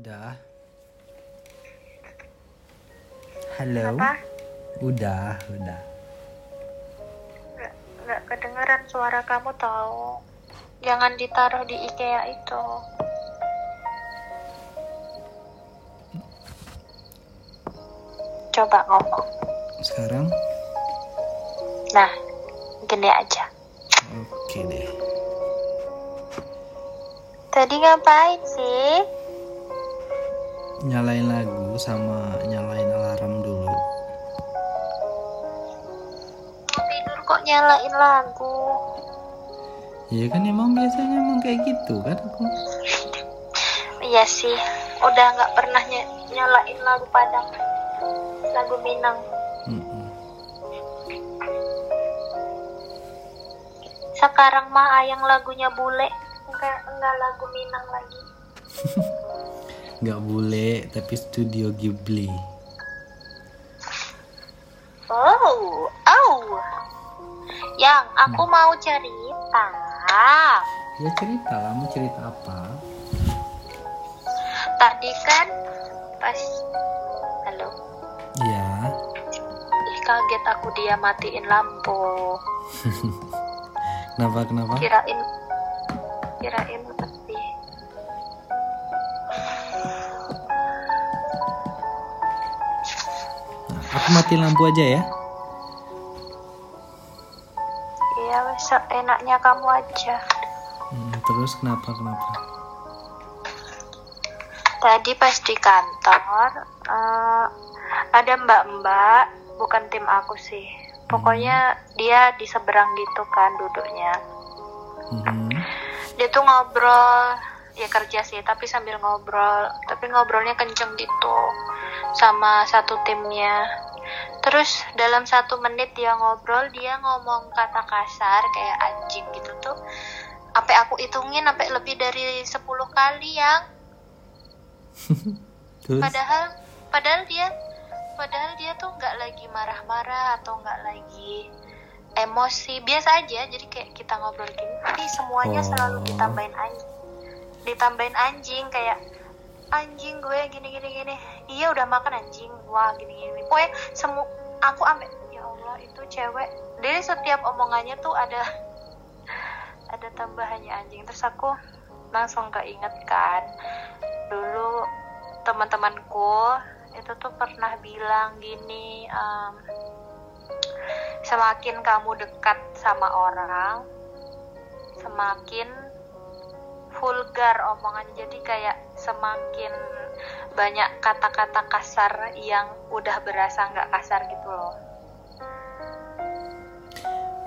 Udah. Halo. Apa? Udah, udah. Nggak, nggak kedengeran suara kamu tahu. Jangan ditaruh di IKEA itu. Coba ngomong. Sekarang? Nah, gini aja. Oke deh. Tadi ngapain sih? Nyalain lagu sama nyalain alarm dulu. Tidur kok nyalain lagu? Ya kan emang biasanya emang kayak gitu kan aku. Iya sih, udah nggak pernah ny- nyalain lagu Padang, lagu Minang. Sekarang mah yang lagunya bule, enggak enggak lagu Minang lagi. Nggak boleh, tapi studio Ghibli. Oh, oh. Yang aku mau cerita. Ya cerita lah, mau cerita apa? Tadi kan pas halo, Ya, ih kaget aku dia matiin lampu. kenapa kenapa? Kirain kirain mati. Lampu aja ya. Iya, wes, enaknya kamu aja. Hmm, terus kenapa kenapa? Tadi pas di kantor eh, ada mbak-mbak, bukan tim aku sih. Pokoknya dia di seberang gitu kan duduknya. Mhm. Dia tuh ngobrol, ya kerja sih, tapi sambil ngobrol. Tapi ngobrolnya kenceng gitu sama satu timnya. Terus dalam satu menit dia ngobrol, dia ngomong kata kasar kayak anjing gitu tuh. Sampai aku hitungin sampai lebih dari 10 kali yang Terus? padahal padahal dia padahal dia tuh nggak lagi marah-marah atau nggak lagi emosi biasa aja jadi kayak kita ngobrol gini tapi semuanya Oh. selalu ditambahin anjing ditambahin anjing kayak anjing gue gini gini gini. Iya udah makan anjing. Wah gini gini pokoknya semu aku ambil ya Allah itu cewek. Dari setiap omongannya tuh ada ada tambahannya anjing. Terus aku langsung keinget kan dulu teman-temanku itu tuh pernah bilang gini em, semakin kamu dekat sama orang semakin vulgar omongan. Jadi kayak semakin banyak kata-kata kasar yang udah berasa nggak kasar gitu loh.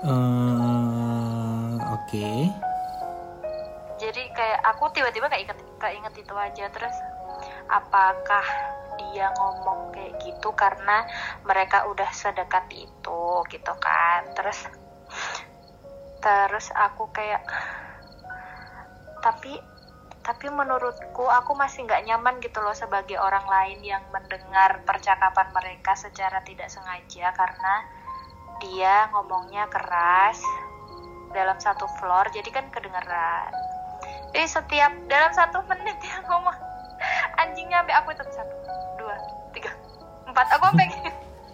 Eh, Oke. jadi kayak aku tiba-tiba kayak inget keinget itu aja. Terus apakah dia ngomong kayak gitu karena mereka udah sedekat itu gitu kan? Terus terus aku kayak tapi tapi menurutku aku masih nggak nyaman gitu loh sebagai orang lain yang mendengar percakapan mereka secara tidak sengaja karena dia ngomongnya keras dalam satu floor. Jadi kan kedengeran. Jadi setiap dalam satu menit dia ngomong anjingnya sampai aku itu. Satu dua tiga empat. Aku sampai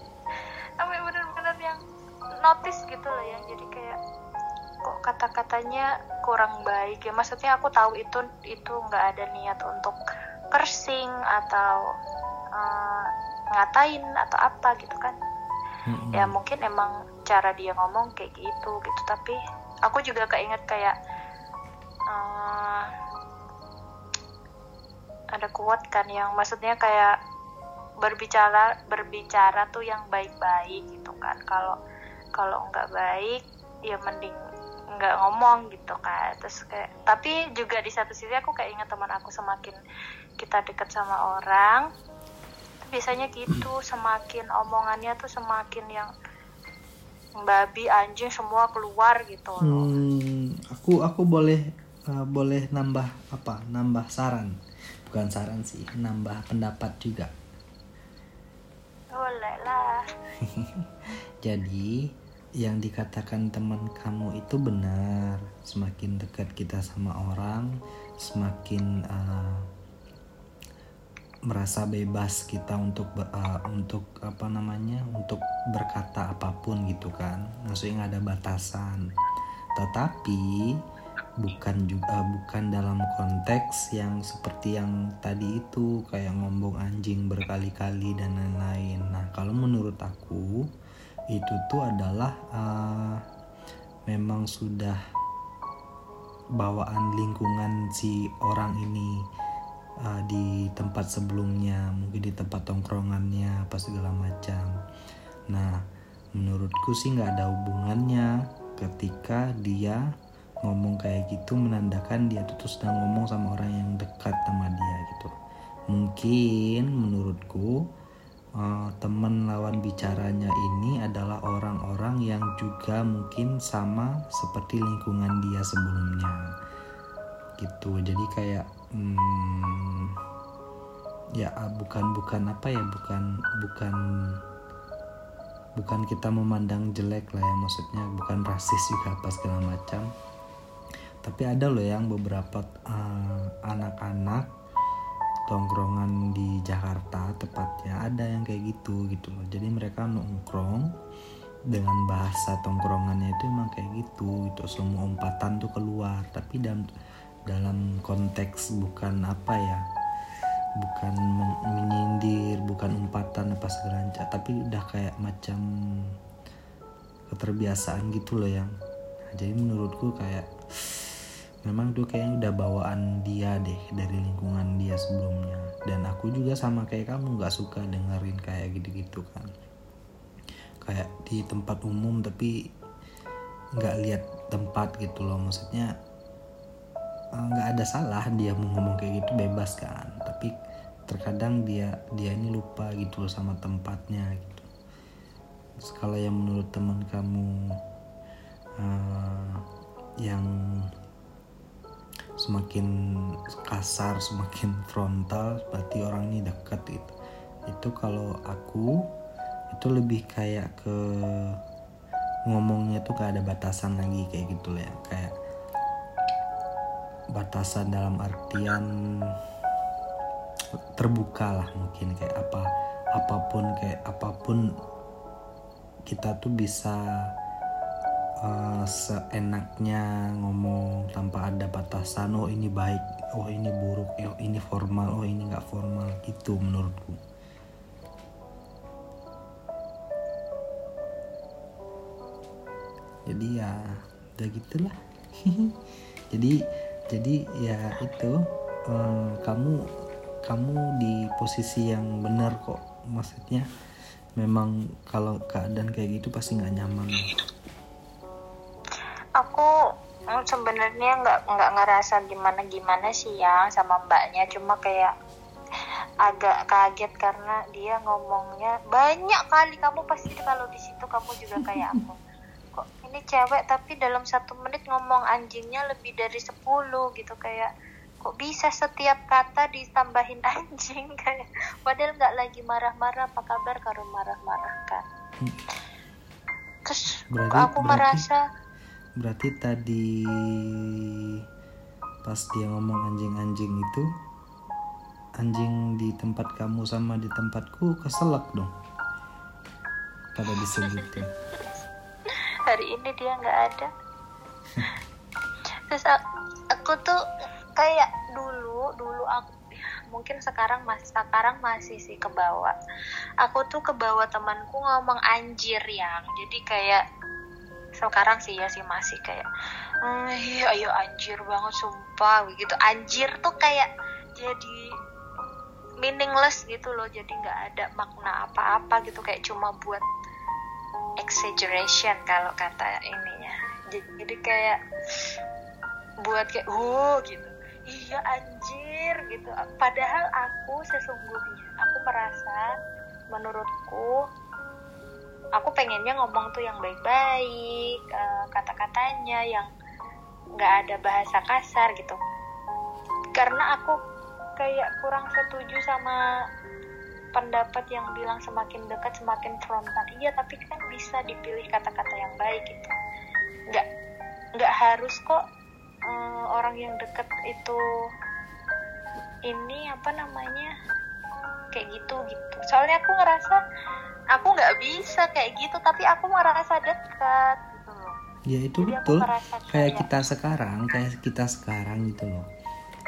sampai bener-bener yang notice gitu loh ya. Jadi kayak kok kata-katanya kurang baik ya. Maksudnya aku tahu itu itu nggak ada niat untuk kersing atau eh, ngatain atau apa gitu kan. Mm-mm. ya mungkin emang cara dia ngomong kayak gitu gitu. Tapi aku juga keinget kayak eh, ada kuat kan yang maksudnya kayak berbicara berbicara tuh yang baik-baik gitu kan. Kalau kalau nggak baik ya mending nggak ngomong gitu kan terus kayak tapi juga di satu sisi aku kayak ingat teman aku semakin kita deket sama orang biasanya gitu semakin omongannya tuh semakin yang babi anjing semua keluar gitu loh Hmm, aku aku boleh eh, boleh nambah apa? Nambah saran. Bukan saran sih, nambah pendapat juga. boleh lah Jadi yang dikatakan teman kamu itu benar. Semakin dekat kita sama orang, semakin eh, merasa bebas kita untuk uh, untuk apa namanya untuk berkata apa pun gitu kan. Maksudnya ada batasan. Tetapi bukan juga bukan dalam konteks yang seperti yang tadi itu kayak ngomong anjing berkali-kali dan lain-lain. Nah kalau menurut aku itu tuh adalah uh, memang sudah bawaan lingkungan si orang ini uh, di tempat sebelumnya mungkin di tempat tongkrongannya apa segala macam. Nah menurutku sih nggak ada hubungannya ketika dia ngomong kayak gitu menandakan dia tuh sedang ngomong sama orang yang dekat sama dia gitu. Mungkin menurutku uh, teman lawan bicaranya ini adalah orang-orang yang juga mungkin sama seperti lingkungan dia sebelumnya. Gitu. Jadi kayak hmm, ya ah, bukan bukan apa ya bukan bukan bukan kita memandang jelek lah ya maksudnya bukan rasis juga apa segala macam. Tapi ada loh yang beberapa uh, anak-anak tongkrongan di Jakarta tepatnya ada yang kayak gitu gitu loh. Jadi mereka nongkrong dengan bahasa tongkrongannya itu emang kayak gitu gitu. Semua umpatan tuh keluar tapi dalam dalam konteks bukan apa ya bukan menyindir bukan umpatan apa segala macam tapi udah kayak macam keterbiasaan gitu loh yang jadi menurutku kayak memang tuh kayaknya udah bawaan dia deh dari lingkungan dia sebelumnya. Dan aku juga sama kayak kamu nggak suka dengerin kayak gitu-gitu kan. Kayak di tempat umum tapi nggak lihat tempat gitu loh. Maksudnya Eh, nggak ada salah dia mau ngomong kayak gitu bebas kan. Tapi terkadang dia dia ini lupa gitu loh sama tempatnya gitu. Kalau yang menurut teman kamu uh, yang semakin kasar semakin frontal berarti orang ini dekat itu itu kalau aku itu lebih kayak ke ngomongnya tuh gak ada batasan lagi kayak gitu ya. Kayak batasan dalam artian terbuka lah mungkin kayak apa apa pun kayak apa pun kita tuh bisa uh, seenaknya ngomong tanpa ada batasan oh ini baik oh ini buruk oh ini formal oh ini nggak formal gitu menurutku. Jadi ya udah gitulah. Jadi jadi ya itu um, kamu kamu di posisi yang benar kok. Maksudnya memang kalau keadaan kayak gitu pasti nggak nyaman aku mm, sebenarnya nggak nggak ngerasa gimana gimana sih ya sama mbaknya. Cuma kayak agak kaget karena dia ngomongnya banyak kali kamu pasti kalau di situ kamu juga kayak aku. Kok ini cewek tapi dalam satu menit ngomong anjingnya lebih dari 10 gitu kayak kok bisa setiap kata ditambahin anjing? Kayak padahal nggak lagi marah-marah apa kabar kalau marah-marah kan terus berarti, aku berarti, merasa berarti tadi pas dia ngomong anjing-anjing itu anjing di tempat kamu sama di tempatku keselak dong. Pada disebutin. Hari ini dia nggak ada. Terus aku tuh kayak dulu dulu aku mungkin sekarang masih sekarang masih sih ke bawah. Aku tuh ke bawah temanku ngomong anjir yang. Jadi kayak sekarang sih ya sih masih kayak ayo anjir banget sumpah gitu anjir tuh kayak jadi meaningless gitu loh jadi nggak ada makna apa-apa gitu kayak cuma buat exaggeration kalau kata ininya. Jadi kayak buat kayak oh gitu. Iya anjir gitu. Padahal aku sesungguhnya aku merasa menurutku aku pengennya ngomong tuh yang baik-baik uh, kata-katanya yang nggak ada bahasa kasar gitu. Karena aku kayak kurang setuju sama pendapat yang bilang semakin dekat semakin frontal. Iya tapi kan bisa dipilih kata-kata yang baik gitu. Nggak nggak harus kok uh, orang yang dekat itu ini apa namanya kayak gitu gitu. Soalnya aku ngerasa aku nggak bisa kayak gitu tapi aku merasa dekat gitu loh. Ya itu Jadi betul. kayak kayak- kita sekarang kayak kita sekarang gitu loh.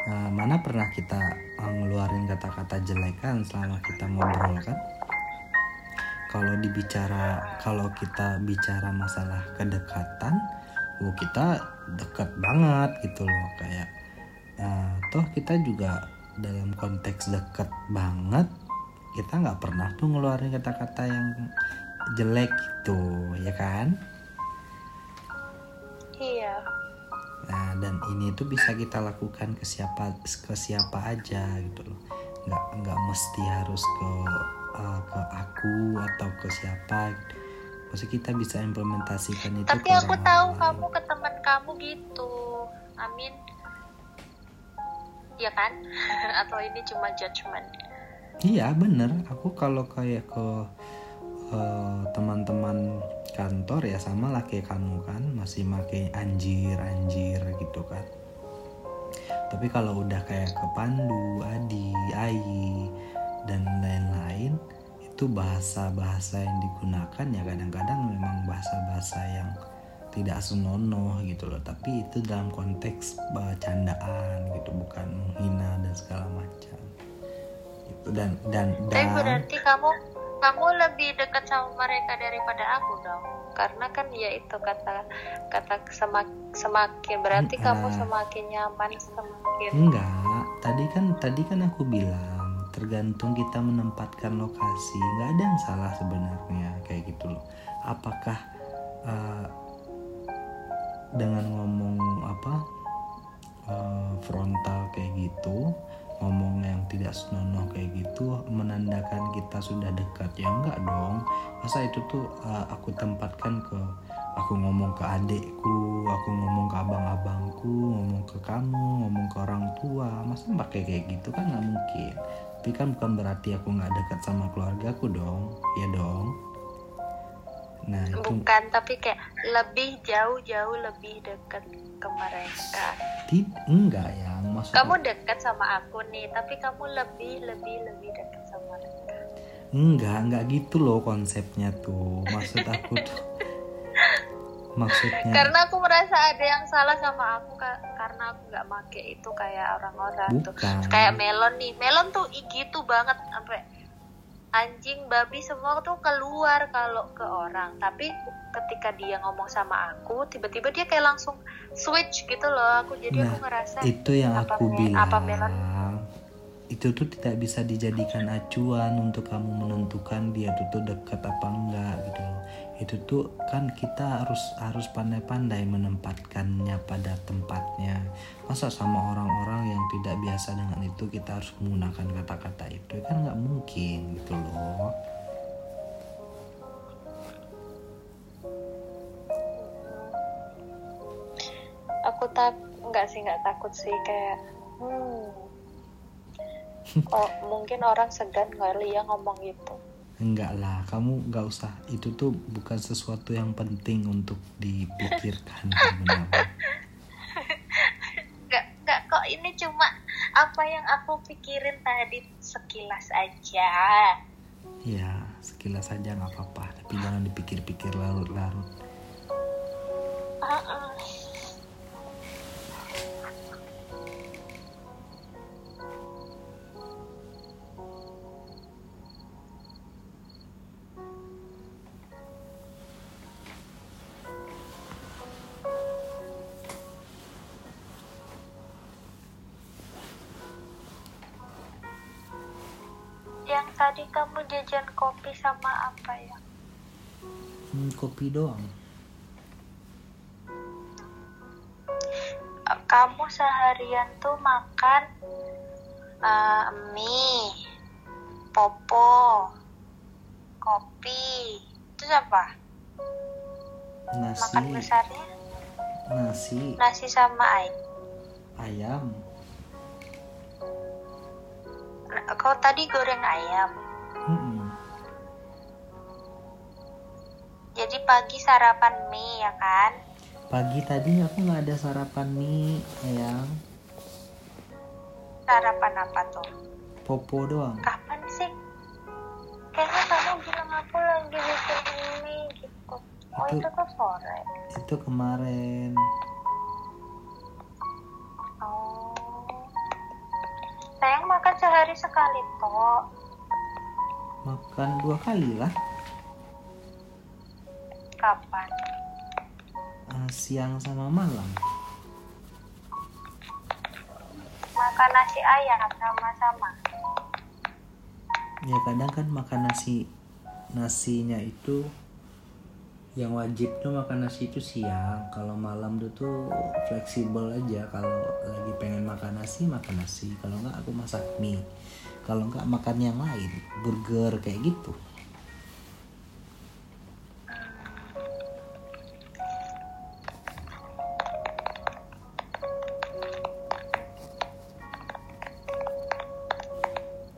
Nah, mana pernah kita uh, ngeluarin kata-kata jelek kan selama kita ngobrol kan? Kalau dibicara kalau kita bicara masalah kedekatan oh kita dekat banget gitu loh. Kayak uh, toh kita juga dalam konteks dekat banget kita nggak pernah tuh ngeluarin kata-kata yang jelek gitu ya kan iya Nah, dan ini tuh bisa kita lakukan ke siapa ke siapa aja gitu loh. Nggak nggak mesti harus ke uh, ke aku atau ke siapa. Gitu. Maksudnya kita bisa implementasikan itu tapi aku tahu lain. kamu ke teman kamu gitu amin ya kan atau ini cuma judgement Iya bener. Aku kalau kayak ke uh, teman-teman kantor ya sama lah kayak kamu kan masih pakai anjir anjir gitu kan. Tapi kalau udah kayak ke Pandu, Adi, Ayi dan lain-lain itu bahasa-bahasa yang digunakan ya kadang-kadang memang bahasa-bahasa yang tidak senonoh gitu loh. Tapi itu dalam konteks uh, candaan gitu bukan menghina dan segala macam. Gitu dan dan tapi dan berarti kamu kamu lebih dekat sama mereka daripada aku dong. Karena kan ya itu kata kata semak, semakin berarti Hmm, kamu semakin nyaman semakin. Enggak. Tadi kan tadi kan aku bilang tergantung kita menempatkan lokasi. Nggak ada yang salah sebenarnya kayak gitu loh. Apakah uh, dengan ngomong apa uh, frontal kayak gitu ngomong yang tidak senonoh kayak gitu menandakan kita sudah dekat ya enggak dong. Masa itu tuh uh, aku tempatkan ke aku ngomong ke adekku aku ngomong ke abang-abangku ngomong ke kamu ngomong ke orang tua. Masa pakai kayak gitu kan nggak mungkin. Tapi kan bukan berarti aku nggak dekat sama keluargaku dong. Ya dong nah itu. Bukan tapi kayak lebih jauh-jauh lebih dekat ke mereka. Tid enggak ya maksud kamu dekat sama aku nih tapi kamu lebih lebih lebih dekat sama mereka. Enggak enggak gitu loh konsepnya tuh. Maksud aku tuh. Maksudnya. Karena aku merasa ada yang salah sama aku ka- karena aku nggak make itu kayak orang-orang tuh. Kayak melon nih. Melon tuh gitu banget sampai anjing babi semua tuh keluar kalau ke orang. Tapi ketika dia ngomong sama aku tiba-tiba dia kayak langsung switch gitu loh. Aku jadi aku Nah, ngerasa itu yang apa aku bilang apa melon? Itu tuh tidak bisa dijadikan acuan untuk kamu menentukan dia tuh tuh dekat apa enggak gitu loh itu tuh kan kita harus harus pandai-pandai menempatkannya pada tempatnya. Masa sama orang-orang yang tidak biasa dengan itu kita harus menggunakan kata-kata itu? Kan nggak mungkin gitu loh. Aku tak nggak sih nggak takut sih kayak hmm. Oh mungkin orang segan kali ya ngomong gitu enggak lah kamu nggak usah. Itu tuh bukan sesuatu yang penting untuk dipikirkan sebenarnya nggak nggak kok. Ini cuma apa yang aku pikirin tadi sekilas aja. Ya, sekilas saja nggak apa-apa, tapi jangan dipikir-pikir larut-larut. Uh-uh. yang tadi kamu jajan kopi sama apa ya Hmm, kopi doang. kamu seharian tuh makan eh, mie, popo, kopi, terus apa? Makan Nasi, besarnya nasi, nasi sama air. ayam. kau tadi goreng ayam. Mm-mm. Jadi pagi sarapan mie ya kan? Pagi tadi aku nggak ada sarapan mie, ayang. Sarapan apa tuh? Popo doang. Kapan sih? Kayaknya kamu bilang aku lagi bikin mie gitu. Oh itu, itu sore. Itu kemarin. Sekali toh. makan dua kali lah Kapan? eh, siang sama malam Makan nasi ayam sama-sama. ya kadang kan makan nasi nasinya itu yang wajib tuh makan nasi itu siang kalau malam tuh tuh fleksibel aja kalau lagi pengen makan nasi makan nasi kalau nggak aku masak mie kalau nggak makan yang lain burger kayak gitu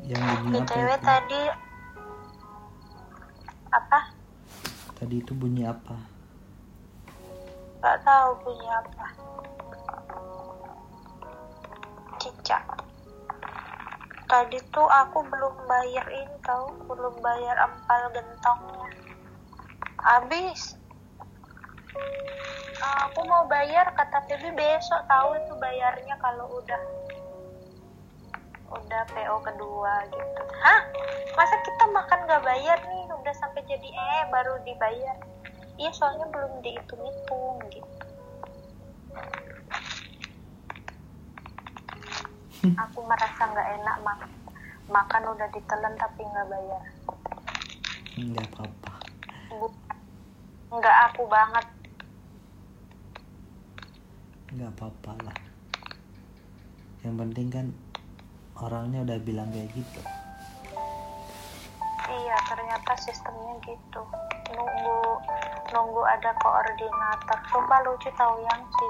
yang bunyi apa itu? tadi apa? tadi itu bunyi apa Gak tahu bunyi apa. Tuh aku belum bayar ini tahu, belum bayar empal gentongnya. Habis. Aku mau bayar kata Feby besok tahu itu bayarnya kalau udah udah PO kedua gitu. Hah? Masa kita makan gak bayar nih? Udah sampai jadi eh baru dibayar. Iya soalnya belum dihitung-hitung gitu. Aku merasa nggak enak mak makan udah ditelan tapi nggak bayar. nggak apa-apa Nggak aku banget. nggak apa-apa lah yang penting kan orangnya udah bilang kayak gitu Iya ternyata sistemnya gitu. Nunggu nunggu ada koordinator. Sumpah lucu tau yang si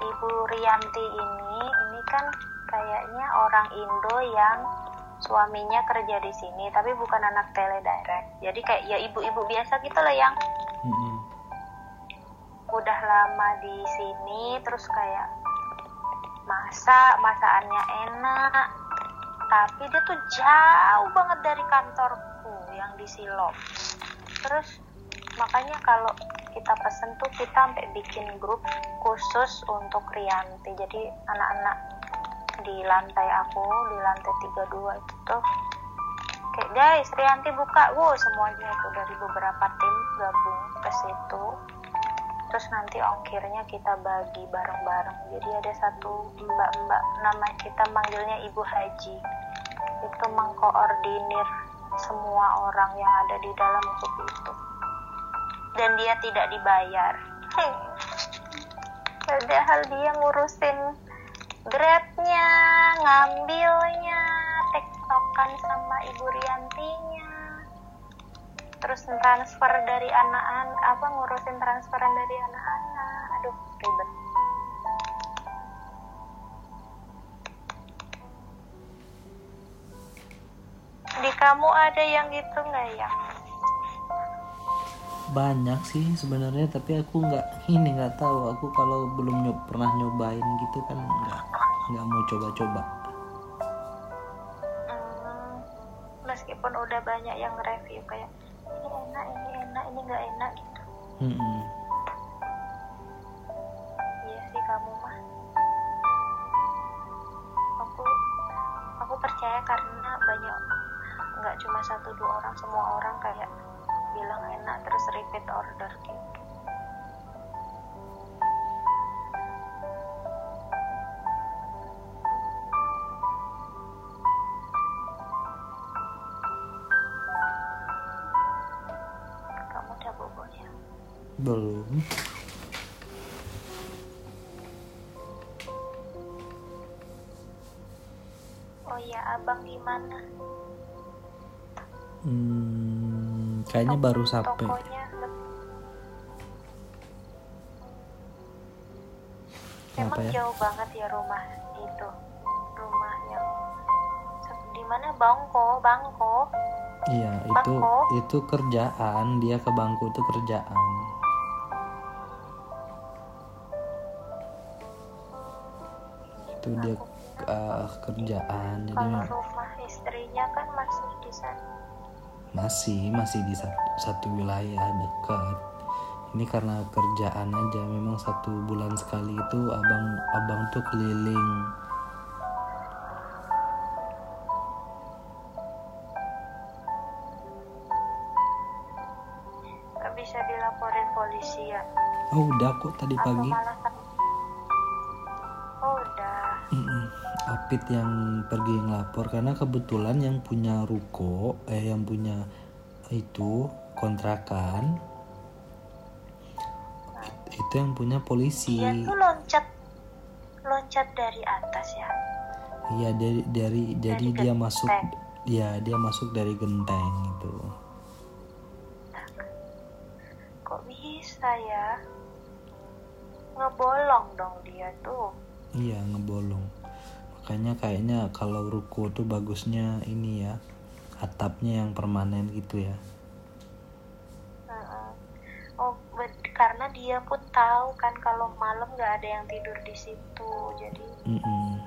Ibu Rianti ini, ini kan kayaknya orang Indo yang suaminya kerja di sini, tapi bukan anak teledirect. Jadi kayak ya ibu-ibu biasa gitu lah yang Mm-mm. udah lama di sini, terus kayak masak, masakannya enak, tapi dia tuh jauh banget dari kantorku yang di Silom. Terus makanya kalau kita pesen tuh kita sampai bikin grup khusus untuk Rianti. Jadi anak-anak di lantai aku, di lantai 32 itu tuh kayak guys Rianti buka, wow semuanya itu dari beberapa tim gabung ke situ. Terus nanti ongkirnya kita bagi bareng-bareng. Jadi ada satu mbak-mbak nama kita manggilnya Ibu Haji. Itu mengkoordinir semua orang yang ada di dalam grup itu. Dan dia tidak dibayar. Padahal dia ngurusin grabnya, ngambilnya, tektokan sama Ibu Riantinya. Terus transfer dari anak-anak apa ngurusin transferan dari anak-anak. Aduh ribet. Di kamu ada yang gitu nggak ya banyak sih sebenarnya tapi aku nggak ini nggak tahu. Aku kalau belum nyob, pernah nyobain gitu kan nggak nggak mau coba-coba. Hmm, meskipun udah banyak yang review kayak ini enak ini enak ini nggak enak gitu. Mm-mm. iya sih kamu mah. Aku aku percaya karena banyak nggak cuma satu dua orang semua orang kayak bilang enak terus repeat order gitu. Kamu udah bobo ya? Belum. Oh iya abang gimana? Hmm, kayaknya baru sampai Emang ya? jauh banget ya rumah itu. Rumah yang di mana? Bangko Bangko. Iya itu Bangko. itu kerjaan. Dia ke bangku itu kerjaan. Itu dia uh, kerjaan. Jadi masih masih di satu, satu wilayah dekat. Ini karena kerjaan aja memang satu bulan sekali itu abang abang tuh keliling. Gak bisa dilaporin polisi ya. oh udah kok tadi Atau pagi. malah Apit yang pergi ngelapor karena kebetulan yang punya ruko eh yang punya itu kontrakan it- itu yang punya polisi Dia tuh loncat loncat dari atas ya. iya dari dari jadi Dari dia genteng. masuk ya dia masuk dari genteng itu Kok bisa ya? Ngebolong dong dia tuh. iya ngebolong makanya kayaknya kalau ruko tuh bagusnya ini ya atapnya yang permanen gitu ya. Oh, karena dia pun tahu kan kalau malam nggak ada yang tidur di situ, jadi Mm-mm.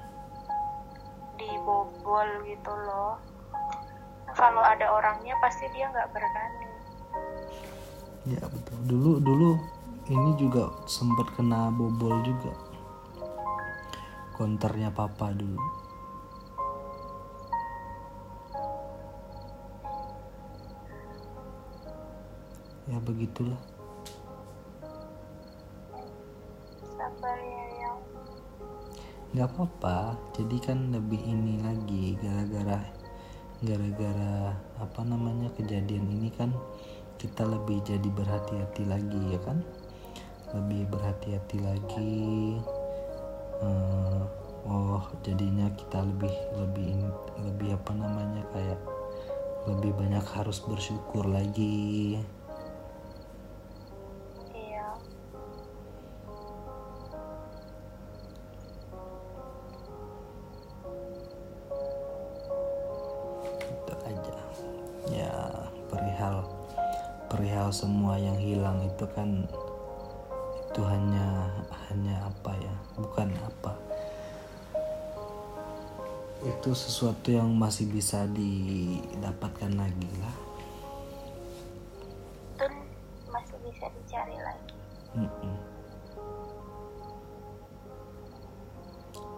dibobol gitu loh. Kalau ada orangnya pasti dia nggak berani. Ya betul. Dulu dulu ini juga sempat kena bobol juga. Konternya papa dulu. Ya begitulah. Sabar ya yang. nggak apa-apa. Jadi kan lebih ini lagi gara-gara gara-gara apa namanya kejadian ini kan kita lebih jadi berhati-hati lagi ya kan lebih berhati-hati lagi Eh, oh jadinya kita lebih lebih lebih apa namanya kayak lebih banyak harus bersyukur lagi Iya. itu aja ya perihal perihal semua yang hilang itu kan itu sesuatu yang masih bisa didapatkan lagi lah Betul, masih bisa dicari lagi. Mm-mm.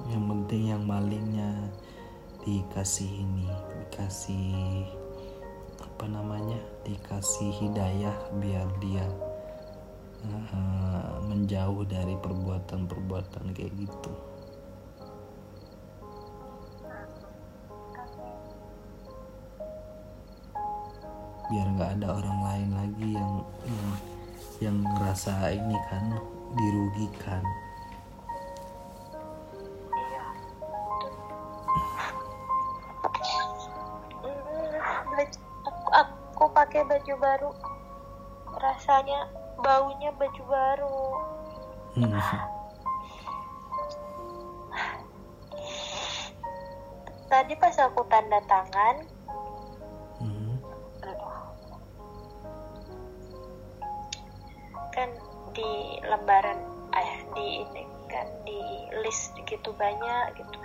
yang penting yang malingnya dikasih ini dikasih apa namanya dikasih hidayah biar dia eh, menjauh dari perbuatan-perbuatan kayak gitu yang ngerasa ini kan dirugikan aku pakai baju baru. Rasanya baunya baju baru. Hmm. Tadi pas aku tanda tangan, di lembaran eh di ini kan di list gitu banyak gitu.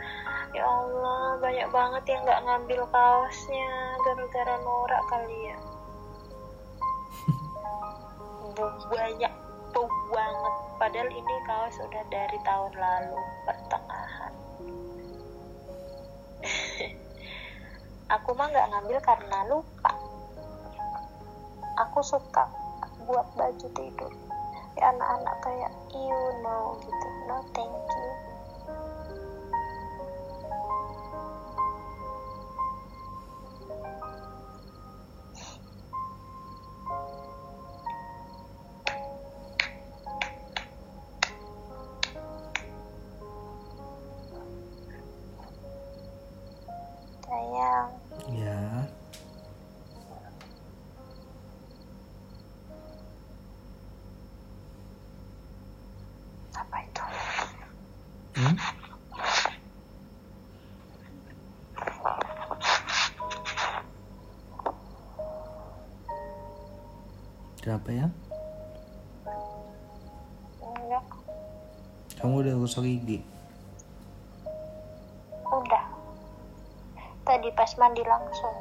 Ya Allah banyak banget yang nggak ngambil kaosnya gara-gara norak kali ya. Banyak tuh banget. Padahal ini kaos udah dari tahun lalu pertengahan. Aku mah nggak ngambil karena lupa. Aku suka buat baju tidur anak-anak kayak you know gitu. No thank you berapa ya? Enggak kamu udah gosok gigi? Udah. Tadi pas mandi langsung.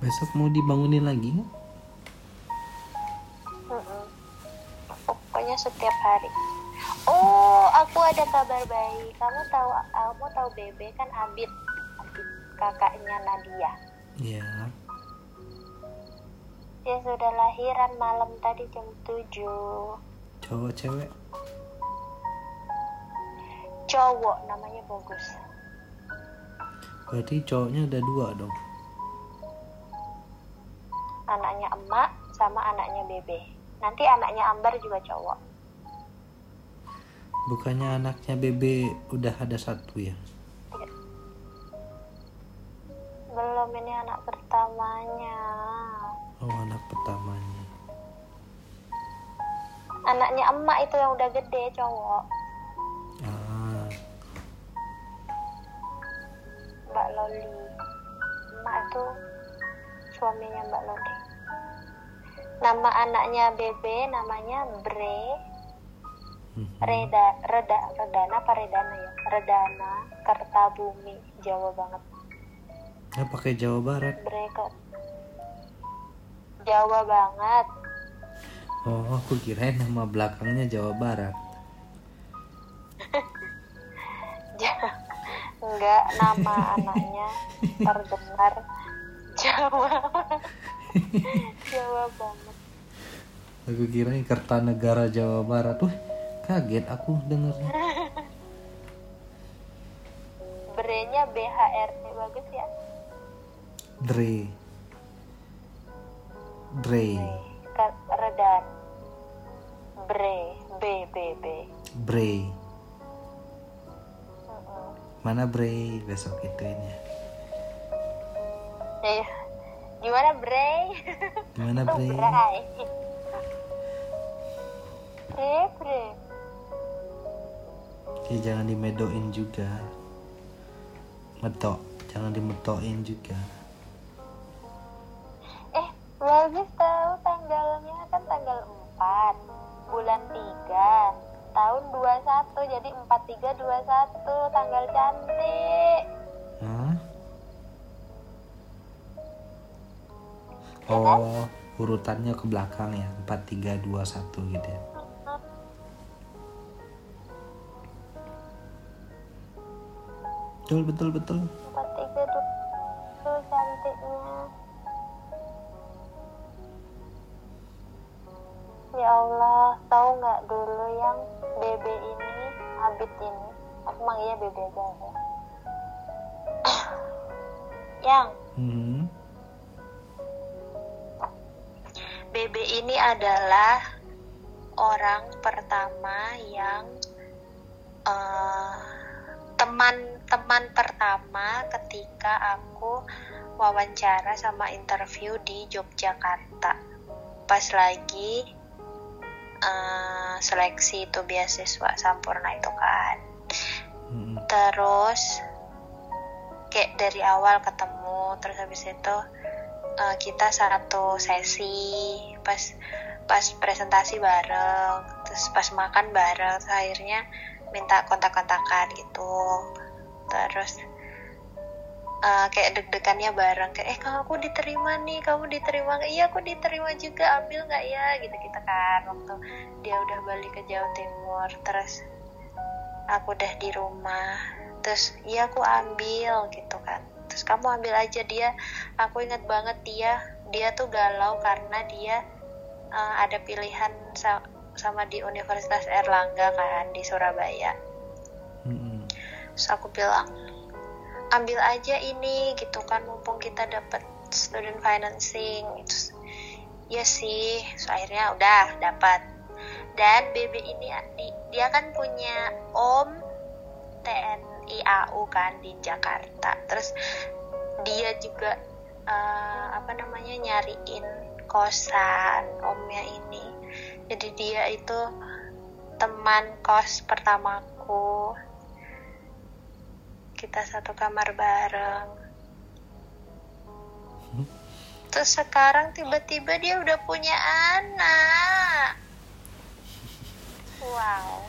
Besok mau dibangunin lagi nggak? Hari. Oh, aku ada kabar baik. Kamu tahu, kamu tahu Bebe kan Abid, Abid kakaknya Nadia. ya Dia sudah lahiran malam tadi jam 7 cowok cewek Cowok namanya bagus. berarti cowoknya ada dua dong Anaknya emak sama anaknya Bebe. Nanti anaknya Ambar juga cowok. Bukannya anaknya bebe udah ada satu ya Belum ini anak pertamanya. oh anak pertamanya Anaknya emak itu yang udah gede cowok. ah Mbak Loli. Emak itu suaminya Mbak Loli. Nama anaknya Bebe namanya Bre. Mhm. Reda, Reda, Redana apa Redana ya? Redana Kertabumi, Jawa banget. ya pakai Jawa Barat Bre ke Jawa banget. oh aku kirain nama belakangnya Jawa Barat Enggak, nama anaknya terdengar Jawa. Jawa banget. aku kirain Kertanegara Jawa Barat Wah, kaget aku dengernya Bre-nya BHRT bagus ya. Dre Dre Redan. Bre, B B B. Bre mana Bre besok ituin ya Eh, gimana Bre? gimana Tuh Bre. Bre, Bre. Ya jangan dimedoin juga metok jangan dimetoin juga Eh, bagus tahu tanggalnya kan tanggal 4 bulan 3 tahun 21 jadi 4321 tanggal cantik. Hah? Ya kan? Oh, urutannya ke belakang ya, 4 3 2 1 gitu ya. Betul betul betul. 4321 cantiknya. Ya Allah, tahu nggak dulu yang Bebe ini, Abid ini, aku manggilnya Bebe aja ya. yang Hmm. Bebe ini adalah orang pertama yang eh, teman-teman pertama ketika aku wawancara sama interview di Yogyakarta pas lagi eh, seleksi itu beasiswa sampurna itu kan Hmm. terus kayak dari awal ketemu terus habis itu eh, kita satu sesi pas pas presentasi bareng terus pas makan bareng terus akhirnya minta kontak-kontakan gitu. Terus eh, kayak deg-degannya bareng kayak eh kamu aku diterima nih kamu diterima iya aku diterima juga ambil nggak ya? Gitu gitu kan waktu dia udah balik ke Jawa Timur. Terus aku udah di rumah. Terus iya aku ambil gitu kan. Terus kamu ambil aja dia. Aku ingat banget dia dia tuh galau karena dia eh, ada pilihan sama di Universitas Erlangga kan di Surabaya. Hmm. terus aku bilang ambil aja ini gitu kan mumpung kita dapat student financing. Terus ya sih. Terus akhirnya udah dapat dan BB ini di- dia kan punya om TNI AU kan di Jakarta. Terus dia juga eh, apa namanya nyariin kosan omnya ini jadi dia itu teman kos pertamaku. Kita satu kamar bareng. Terus sekarang tiba-tiba dia udah punya anak. Wow.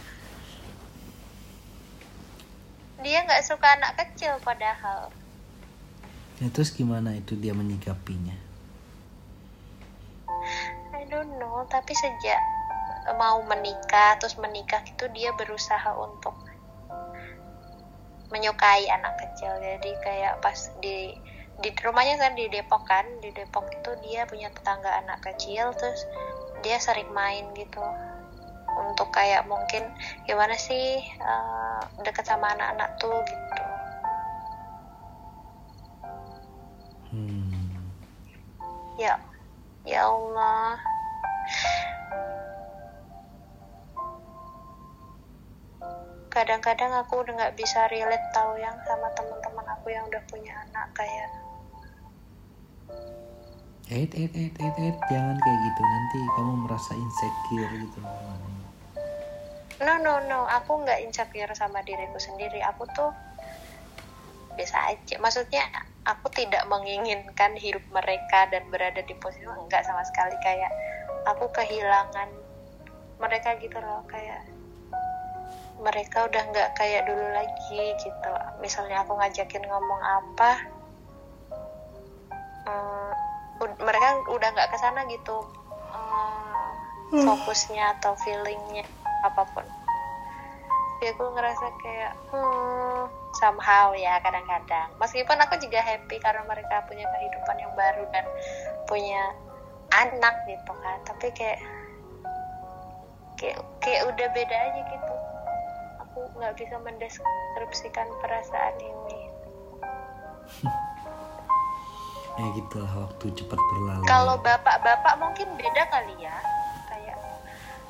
Dia nggak suka anak kecil padahal. Ya terus gimana itu dia menyikapinya I don't know tapi sejak mau menikah terus menikah itu dia berusaha untuk menyukai anak kecil. Jadi kayak pas di di rumahnya kan di Depok kan di Depok itu dia punya tetangga anak kecil terus dia sering main gitu. Untuk kayak mungkin gimana sih uh, deket sama anak-anak tuh gitu. Hmm. ya ya Allah. Kadang-kadang aku udah nggak bisa relate tahu yang sama teman-teman aku yang udah punya anak kayak eh eh eh eh eh jangan kayak gitu. Nanti kamu merasa insecure gitu no no no. Aku nggak insecure sama diriku sendiri. Aku tuh biasa aja. Maksudnya aku tidak menginginkan hidup mereka dan berada di posisi enggak sama sekali. Kayak aku kehilangan mereka gitu loh. Kayak mereka udah nggak kayak dulu lagi gitu. Misalnya aku ngajakin ngomong apa um, mereka udah nggak ke sana gitu. Um, fokusnya atau feelingnya apa pun. Ya aku ngerasa kayak hmm, somehow ya kadang-kadang. Meskipun aku juga happy karena mereka punya kehidupan yang baru dan punya anak gitu kan. Tapi kayak kayak kayak udah beda aja gitu. Aku nggak bisa mendeskripsikan perasaan ini. Ya gitulah waktu cepat berlalu. Kalau bapak-bapak mungkin beda kali ya. Kayak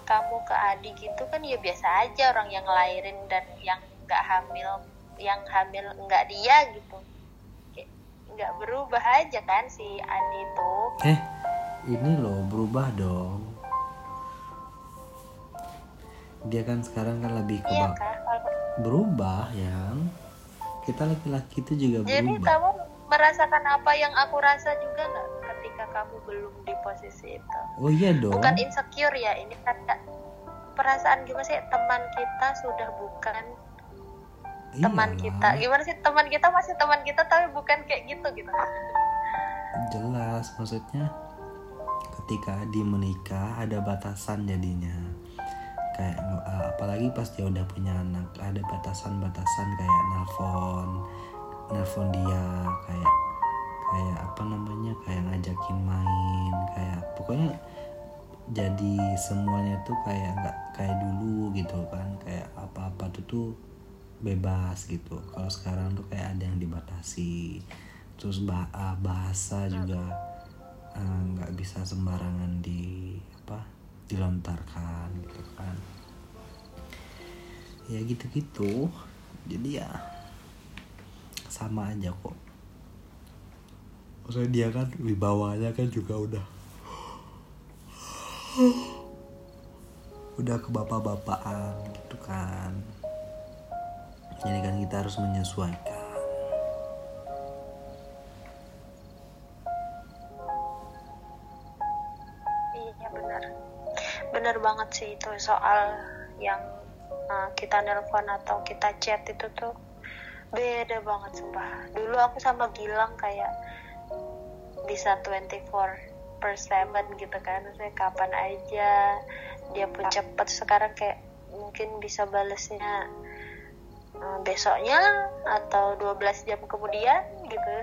kamu ke adik gitu kan ya biasa aja orang yang ngelahirin dan yang nggak hamil yang hamil nggak dia gitu. Kayak nggak berubah aja kan si Adi itu. Eh ini loh berubah dong. Dia kan sekarang kan lebih ke iya kan berubah yang kita laki-laki itu juga jadi berubah. kamu merasakan apa yang aku rasa juga nggak ketika kamu belum di posisi itu? Oh iya dong. Bukan insecure ya ini kan perasaan gimana sih? Teman kita sudah bukan teman Iyalah, kita. Gimana sih teman kita masih teman kita tapi bukan kayak gitu gitu. Jelas maksudnya ketika Adi menikah ada batasan jadinya. Kayak eh, apalagi pas dia udah punya anak ada batasan-batasan kayak nelpon nelpon dia kayak kayak apa namanya kayak ngajakin main kayak pokoknya jadi semuanya tuh kayak nggak kayak dulu gitu kan. Kayak apa-apa tuh tuh bebas gitu. Kalau sekarang tuh kayak ada yang dibatasi. Terus ah, bahasa juga eh, nggak bisa sembarangan di apa dilontarkan gitu kan. Ya gitu-gitu. Jadi ya sama aja kok. Maksudnya dia kan wibawanya kan juga udah udah ke bapak-bapakan gitu kan jadi kan kita harus menyesuaikan. Iya benar. Benar banget sih itu soal yang uh, kita nelpon atau kita chat itu tuh beda banget sumpah. Dulu aku sama Gilang kayak bisa 24 per 7 gitu kan. Saya kapan aja dia pun cepet. Sekarang kayak mungkin bisa balesnya uh, besoknya atau 12 jam kemudian gitu.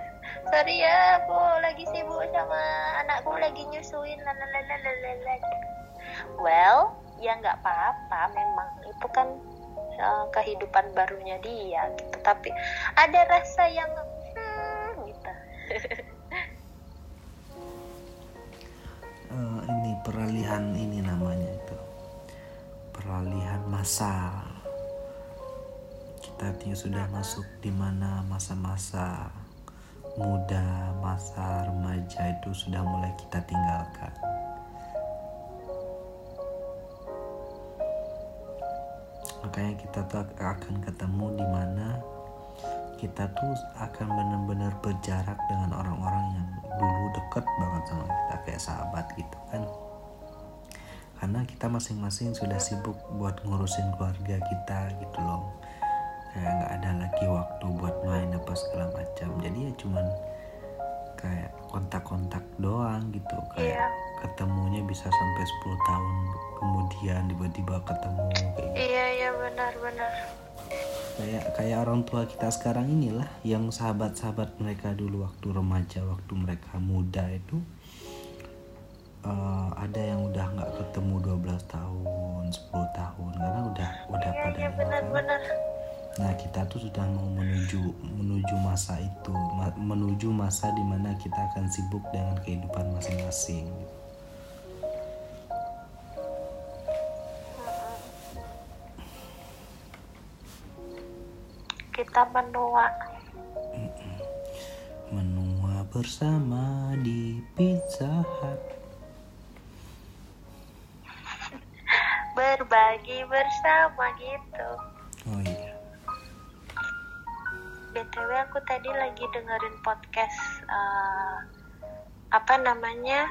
Sorry ya aku lagi sibuk sama anakku lagi nyusuin well ya nggak apa-apa memang itu kan uh, kehidupan barunya dia gitu. Tapi ada rasa yang hmm, gitu. Eh, ini peralihan ini namanya itu. Peralihan masa kita artinya sudah masuk di mana masa-masa muda masa remaja itu sudah mulai kita tinggalkan. Makanya kita tuh akan ketemu di mana kita tuh akan benar-benar berjarak dengan orang-orang yang dulu deket banget sama kita kayak sahabat gitu kan. Karena kita masing-masing sudah sibuk buat ngurusin keluarga kita gitu loh kayak nggak ada lagi waktu buat main apa segala macam jadi ya cuman kayak kontak-kontak doang gitu kayak Iya. ketemunya bisa sampai 10 tahun kemudian tiba-tiba ketemu kayak gitu. iya iya benar-benar kayak kayak orang tua kita sekarang inilah yang sahabat-sahabat mereka dulu waktu remaja waktu mereka muda itu eh, ada yang udah nggak ketemu 12 tahun 10 tahun karena udah udah iya pada iya ini kan. Nah kita tuh sudah mau menuju menuju masa itu, menuju masa di mana kita akan sibuk dengan kehidupan masing-masing. kita menua Menua bersama di Pizza Hut. berbagi bersama gitu Oh iya. Btw aku tadi lagi dengerin podcast eh, apa namanya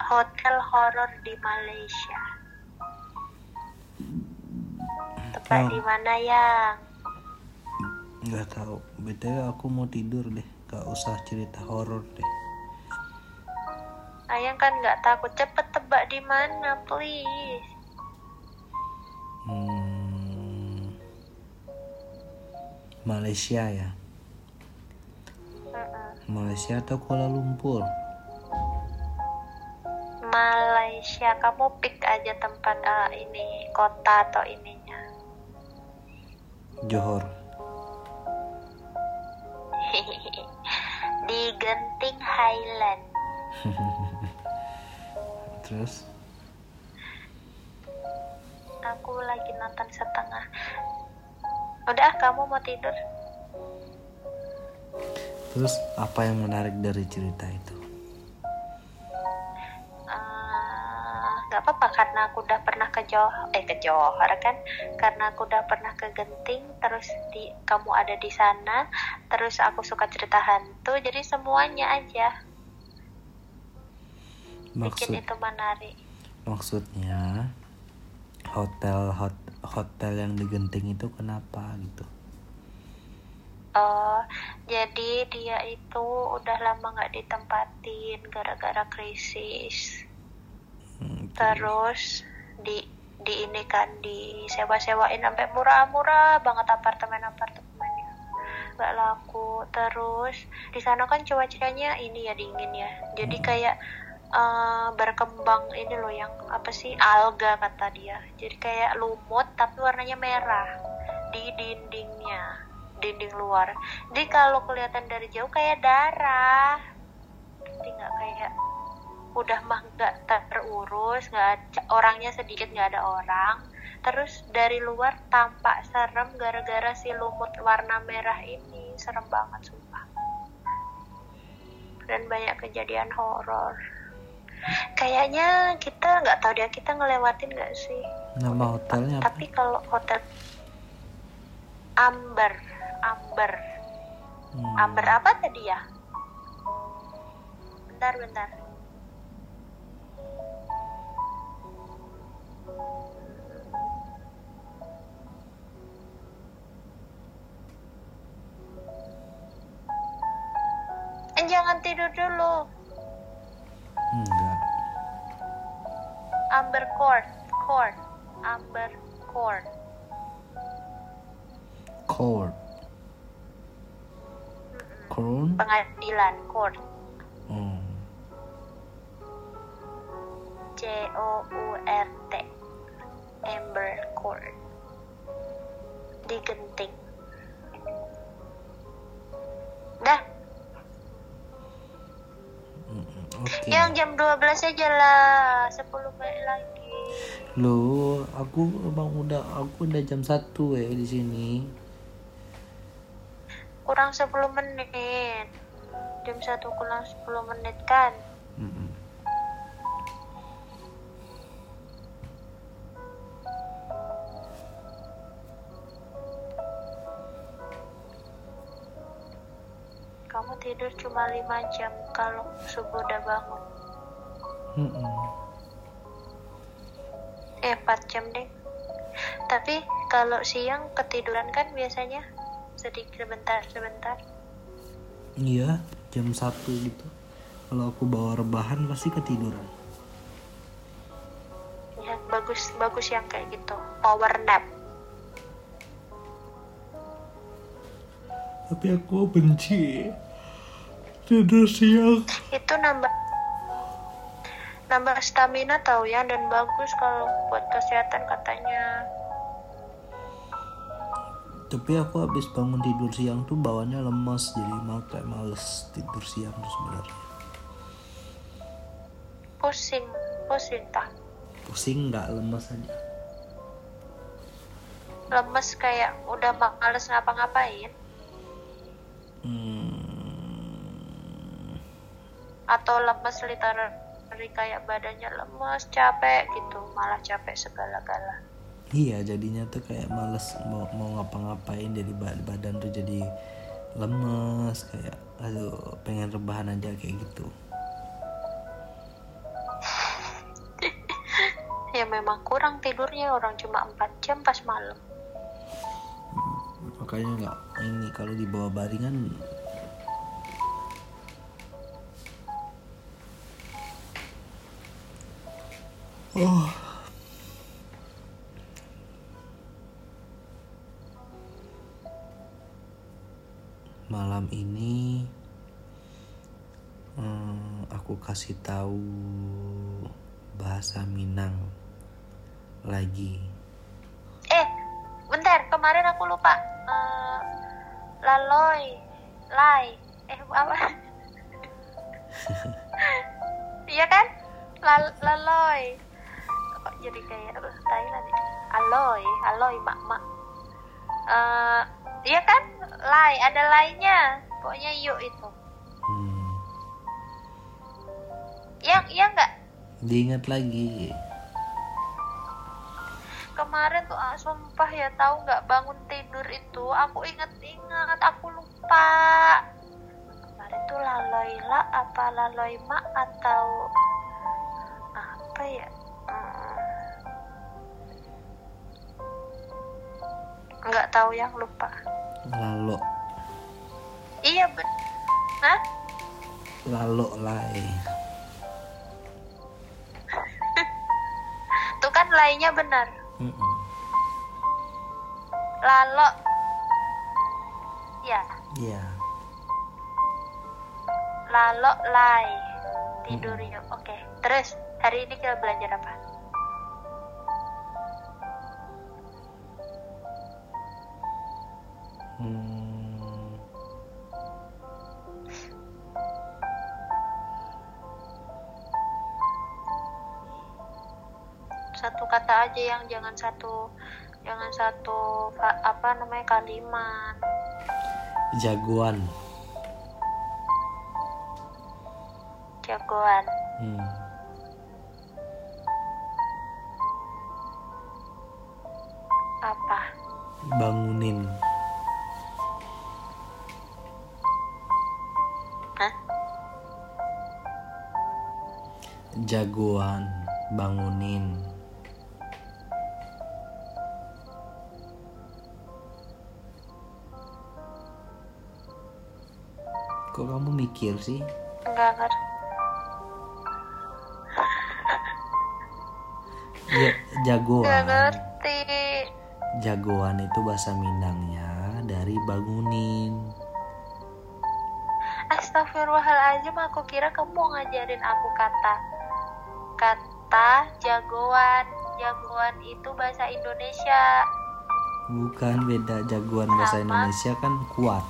hotel horor di Malaysia tempat Oh. di mana yang Nggak tahu. btw aku mau tidur deh. Gak usah cerita horor deh. Ayang kan nggak takut cepet tebak di mana please Hmm, Malaysia ya. Malaysia atau Kuala Lumpur? Malaysia kamu pick aja tempat eh, ini kota atau ininya Johor. di Genting Highland Terus? aku lagi nonton setengah udah kamu mau tidur Terus apa yang menarik dari cerita itu? Eh, nggak apa-apa karena aku udah pernah ke Johor eh ke Johor kan karena aku udah pernah ke Genting terus di kamu ada di sana terus aku suka cerita hantu jadi semuanya aja Maksud bikin itu menarik maksudnya hotel hot, hotel yang di Genting itu kenapa gitu? Oh, jadi dia itu udah lama nggak ditempatin gara-gara krisis. Hmm, Terus di di ini kan disewa-sewain sampai murah-murah banget apartemen-apartemennya nggak laku. Terus di sana kan cuacanya ini ya dingin ya. Jadi kayak eh, berkembang ini loh yang apa sih alga kata dia. Jadi kayak lumut tapi warnanya merah di dindingnya dinding luar. Jadi kalau kelihatan dari jauh kayak darah. Jadi nggak kayak udah mah nggak terurus, nggak orangnya sedikit nggak ada orang. Terus dari luar tampak serem gara-gara si lumut warna merah ini serem banget sumpah. Dan banyak kejadian horor. Kayaknya kita nggak tahu dia kita ngelewatin nggak sih. Nama hotelnya apa? Tapi kalau hotel Amber, Amber, Hmm, Amber apa tadi ya? Bentar, bentar. Eh, jangan tidur dulu. Enggak. Amber Court, Court, Amber Court. Court. Crown. Pengadilan Court. Hmm. C O U R T Amber Court di Genting dah Oke. yang jam 12 aja lah 10 menit lagi Loh, aku emang udah aku udah jam 1 ya di sini. Kurang 10 menit. Jam 1 kurang 10 menit kan? Kamu tidur cuma 5 jam kalau subuh udah bangun. Mm-mm. eh 4 jam deh. Tapi kalau siang ketiduran kan biasanya sedikit sebentar sebentar. Iya, jam satu gitu. Kalau aku bawa rebahan pasti ketiduran. Ya bagus bagus yang kayak gitu. Power nap. Tapi aku benci. Tidur siang. Itu nambah nambah stamina tahu ya dan bagus kalau buat kesehatan katanya tapi aku habis bangun tidur siang tuh bawahnya lemas jadi mau kayak males tidur siang tuh sebenarnya. Pusing pusing tak pusing nggak lemas aja. Lemes kayak udah males ngapa-ngapain. Hmm, atau lemes literally kayak badannya lemes capek gitu malah capek segala-gala iya jadinya tuh kayak males mau mau ngapa-ngapain jadi ba- badan tuh jadi lemes kayak aduh pengen rebahan aja kayak gitu. Ya memang kurang tidurnya orang cuma 4 jam pas malam. Makanya nggak ini kalau di bawah baringan oh malam ini hmm, aku kasih tahu bahasa Minang lagi. Eh bentar kemarin aku lupa. Eh, laloy lai. Eh apa? Iya kan? Lal laloy kok jadi kayak Thailand aloy aloy mak mak Eh, iya kan? Lai ada lainnya pokoknya yuk itu. Hmm, yang iya nggak? Diingat lagi. Kemarin tuh ah, sumpah ya tahu nggak bangun tidur itu aku inget-inget aku lupa. Kemarin tuh laloila apa laloima atau apa ya? Hmm. Nggak tahu yang lupa. Lalo. Iya ben Hah? lalo lai tuh kan lainnya benar. Mm-mm. lalo. Ya Iya. lalo lai tidur yuk. Oke terus hari ini kita belajar apa satu kata aja yang jangan satu jangan satu apa namanya kalimat jagoan. jagoan Hmm. apa Bangunin. Hah? Jagoan. Bangunin. Kok kamu mikir sih? enggak ngerti Ya, enggak jagoan. ngerti Jagoan itu bahasa Minangnya dari bangunin. Astagfirullahaladzim aku kira kamu mau ngajarin aku kata kata jagoan jagoan itu bahasa Indonesia Bukan beda jagoan bahasa. Indonesia kan kuat.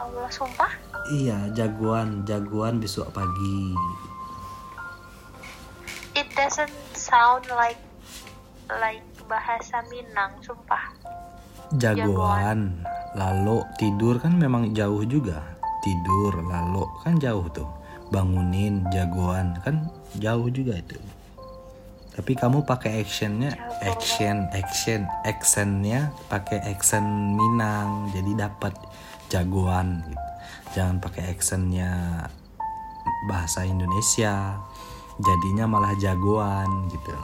Allah sumpah Iya, jagoan, jagoan besok pagi. it doesn't sound like like bahasa Minang sumpah Jagoan, lalu tidur kan memang jauh juga. Tidur, lalu kan jauh tuh. Bangunin, jagoan kan jauh juga itu. Tapi kamu pakai actionnya, action, action, actionnya pakai action Minang, jadi dapat jagoan. Gitu. Jangan pakai actionnya bahasa Indonesia, jadinya malah jagoan gitu.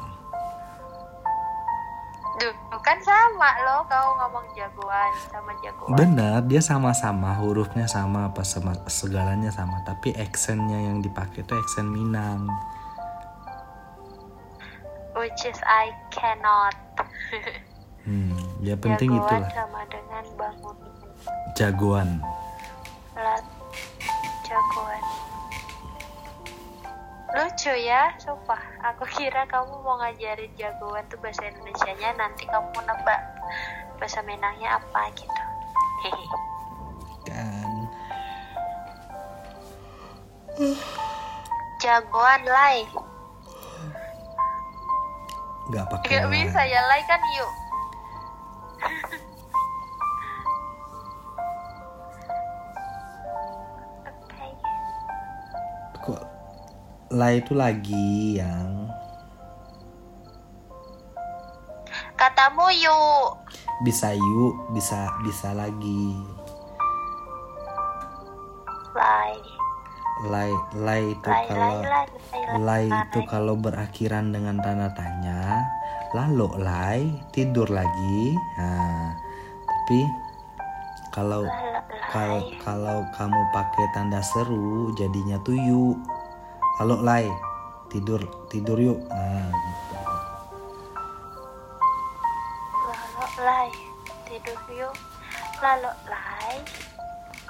Duh, kan sama loh kau ngomong jagoan sama jagoan benar dia sama-sama hurufnya sama apa sama segalanya sama tapi aksennya yang dipakai itu aksen Minang which is I cannot hmm ya penting jagoan itulah sama dengan bangun jagoan. Lat jagoan. Lucu ya sumpah. Aku kira kamu mau ngajarin jagoan tuh bahasa Indonesia nya nanti kamu nebak bahasa Minangnya apa gitu. Hehe. Kan. Jagoan lai. Nggak pakai nggak lah. bisa ya lai kan yuk lah itu lagi yang katamu yuk. Bisa yuk bisa bisa lagi. Lai. Lay lay itu lai lai kalau lai lai lay itu kalau berakhiran dengan tanda tanya lalu lay tidur lagi. Nah tapi kalau kalau lai. kalau kamu pakai tanda seru jadinya tuh yuk lalu lay tidur tidur yuk. Nah gitu. lalu lai tidur yuk. Lalu lai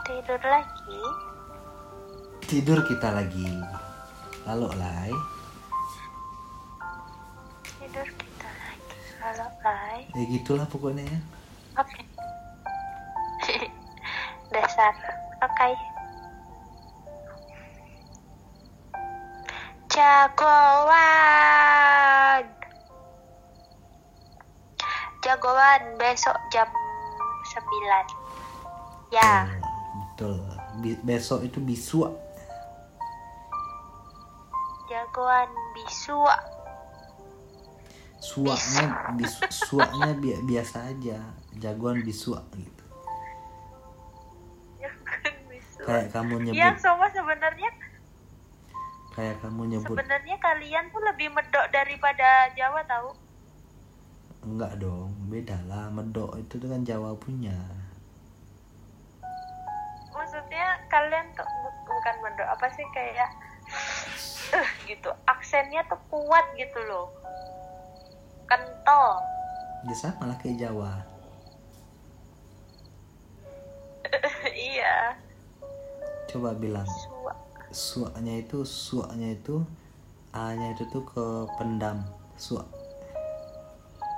tidur lagi. tidur kita lagi. Lalu lay tidur kita lagi. Lalu lai. Ya gitulah pokoknya ya. Oke. Dasar. Oke jagoan. Jagoan besok jam 9 ya. Betul. Bi- besok itu bisua jagoan bisu. Suaknya suaknya bi- biasa aja. Jagoan bisua gitu. Jagoan bisu. Kayak kamu yang nyebut semua sebenarnya kayak kamu nyebut. Sebenarnya kalian tuh lebih medok daripada Jawa tahu enggak dong beda lah. Medok itu tuh kan Jawa punya. Maksudnya kalian tuh bu- bukan medok apa sih kayak eh gitu. Aksennya tuh kuat gitu loh. Kental. Ya sama lah kayak Jawa. Iya. Coba bilang. Suaknya itu suaknya itu a nya itu tuh ke pendam suak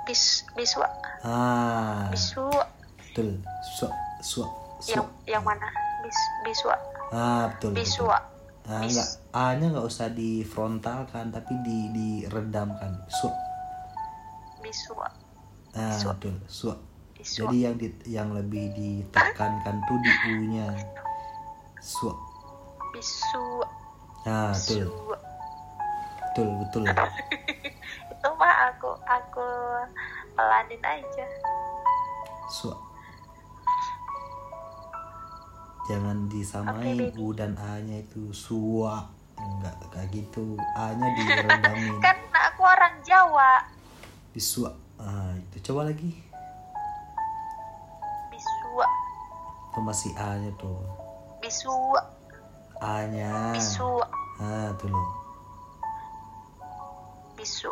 bis biswa ah biswa betul suak suak yang suak yang mana bis biswa ah betul betul. biswa Ah, Bis- enggak, A-nya nggak usah di frontal kan, tapi di diredamkan. Su. biswa Ah, Su. betul. Su. biswa Jadi yang di, yang lebih ditekankan tuh di U-nya. Su. biswa Ah, betul. Betul, betul. itu mah aku aku pelanin aja Su. Jangan disamain Oke, baby. U dan A-nya itu suak. Enggak kayak gitu. A-nya diredamin. kan aku orang Jawa Bisua. Ah, itu coba lagi. biswa Itu masih A-nya tuh. Biswa A-nya. biswa Ah, loh. bisu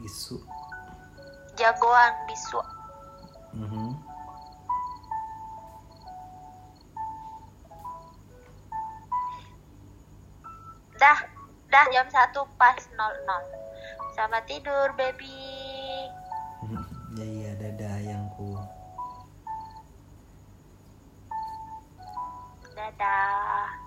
Bisu. jagoan bisu Mhm. dah dah jam satu pas 00 sama tidur baby だ